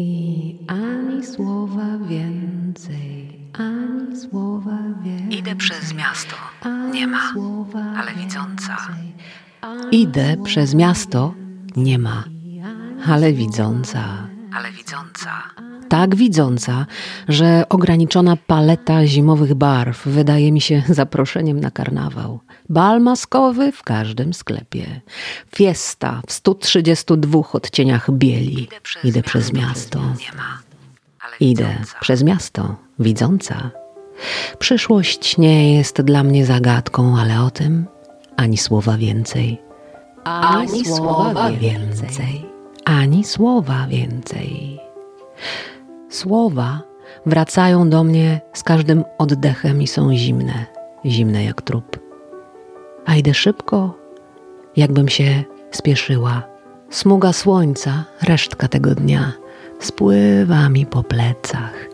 I ani słowa więcej, ani słowa więcej. Idę przez miasto. Nie ma, słowa ale widząca. Idę przez miasto, nie ma, ale widząca. Ale widząca. Tak widząca, że ograniczona paleta zimowych barw wydaje mi się zaproszeniem na karnawał. Bal maskowy w każdym sklepie. Fiesta w 132 odcieniach bieli. Idę przez miasto. Nie ma, Idę widząca. przez miasto, widząca. Przyszłość nie jest dla mnie zagadką, ale o tym ani słowa więcej. Ani słowa więcej. Ani słowa więcej. Słowa wracają do mnie z każdym oddechem i są zimne, zimne jak trup. A idę szybko, jakbym się spieszyła. Smuga słońca, resztka tego dnia, spływa mi po plecach.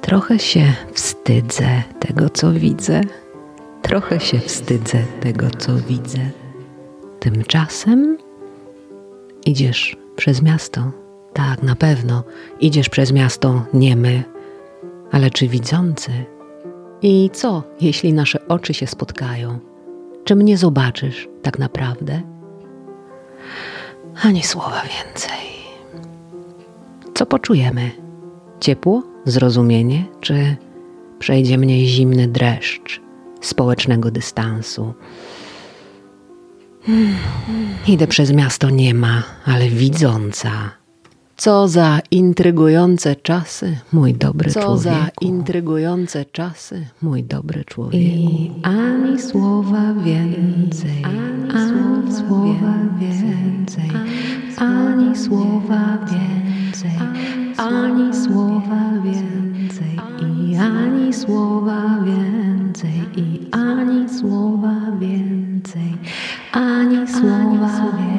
Trochę się wstydzę tego, co widzę. Trochę się wstydzę tego, co widzę. Tymczasem idziesz przez miasto. Tak, na pewno idziesz przez miasto niemy, ale czy widzący? I co, jeśli nasze oczy się spotkają? Czy mnie zobaczysz tak naprawdę? Ani słowa więcej. Co poczujemy? Ciepło, zrozumienie, czy przejdzie mnie zimny dreszcz społecznego dystansu? Hmm, Idę przez miasto nie ma, ale widząca. Co za intrygujące czasy, mój dobry Co człowieku. za intrygujące czasy, mój dobry człowieku. I ani słowa więcej, ani słowa więcej, ani słowa więcej, ani słowa więcej, i ani słowa więcej, i ani słowa więcej, ani słowa więcej,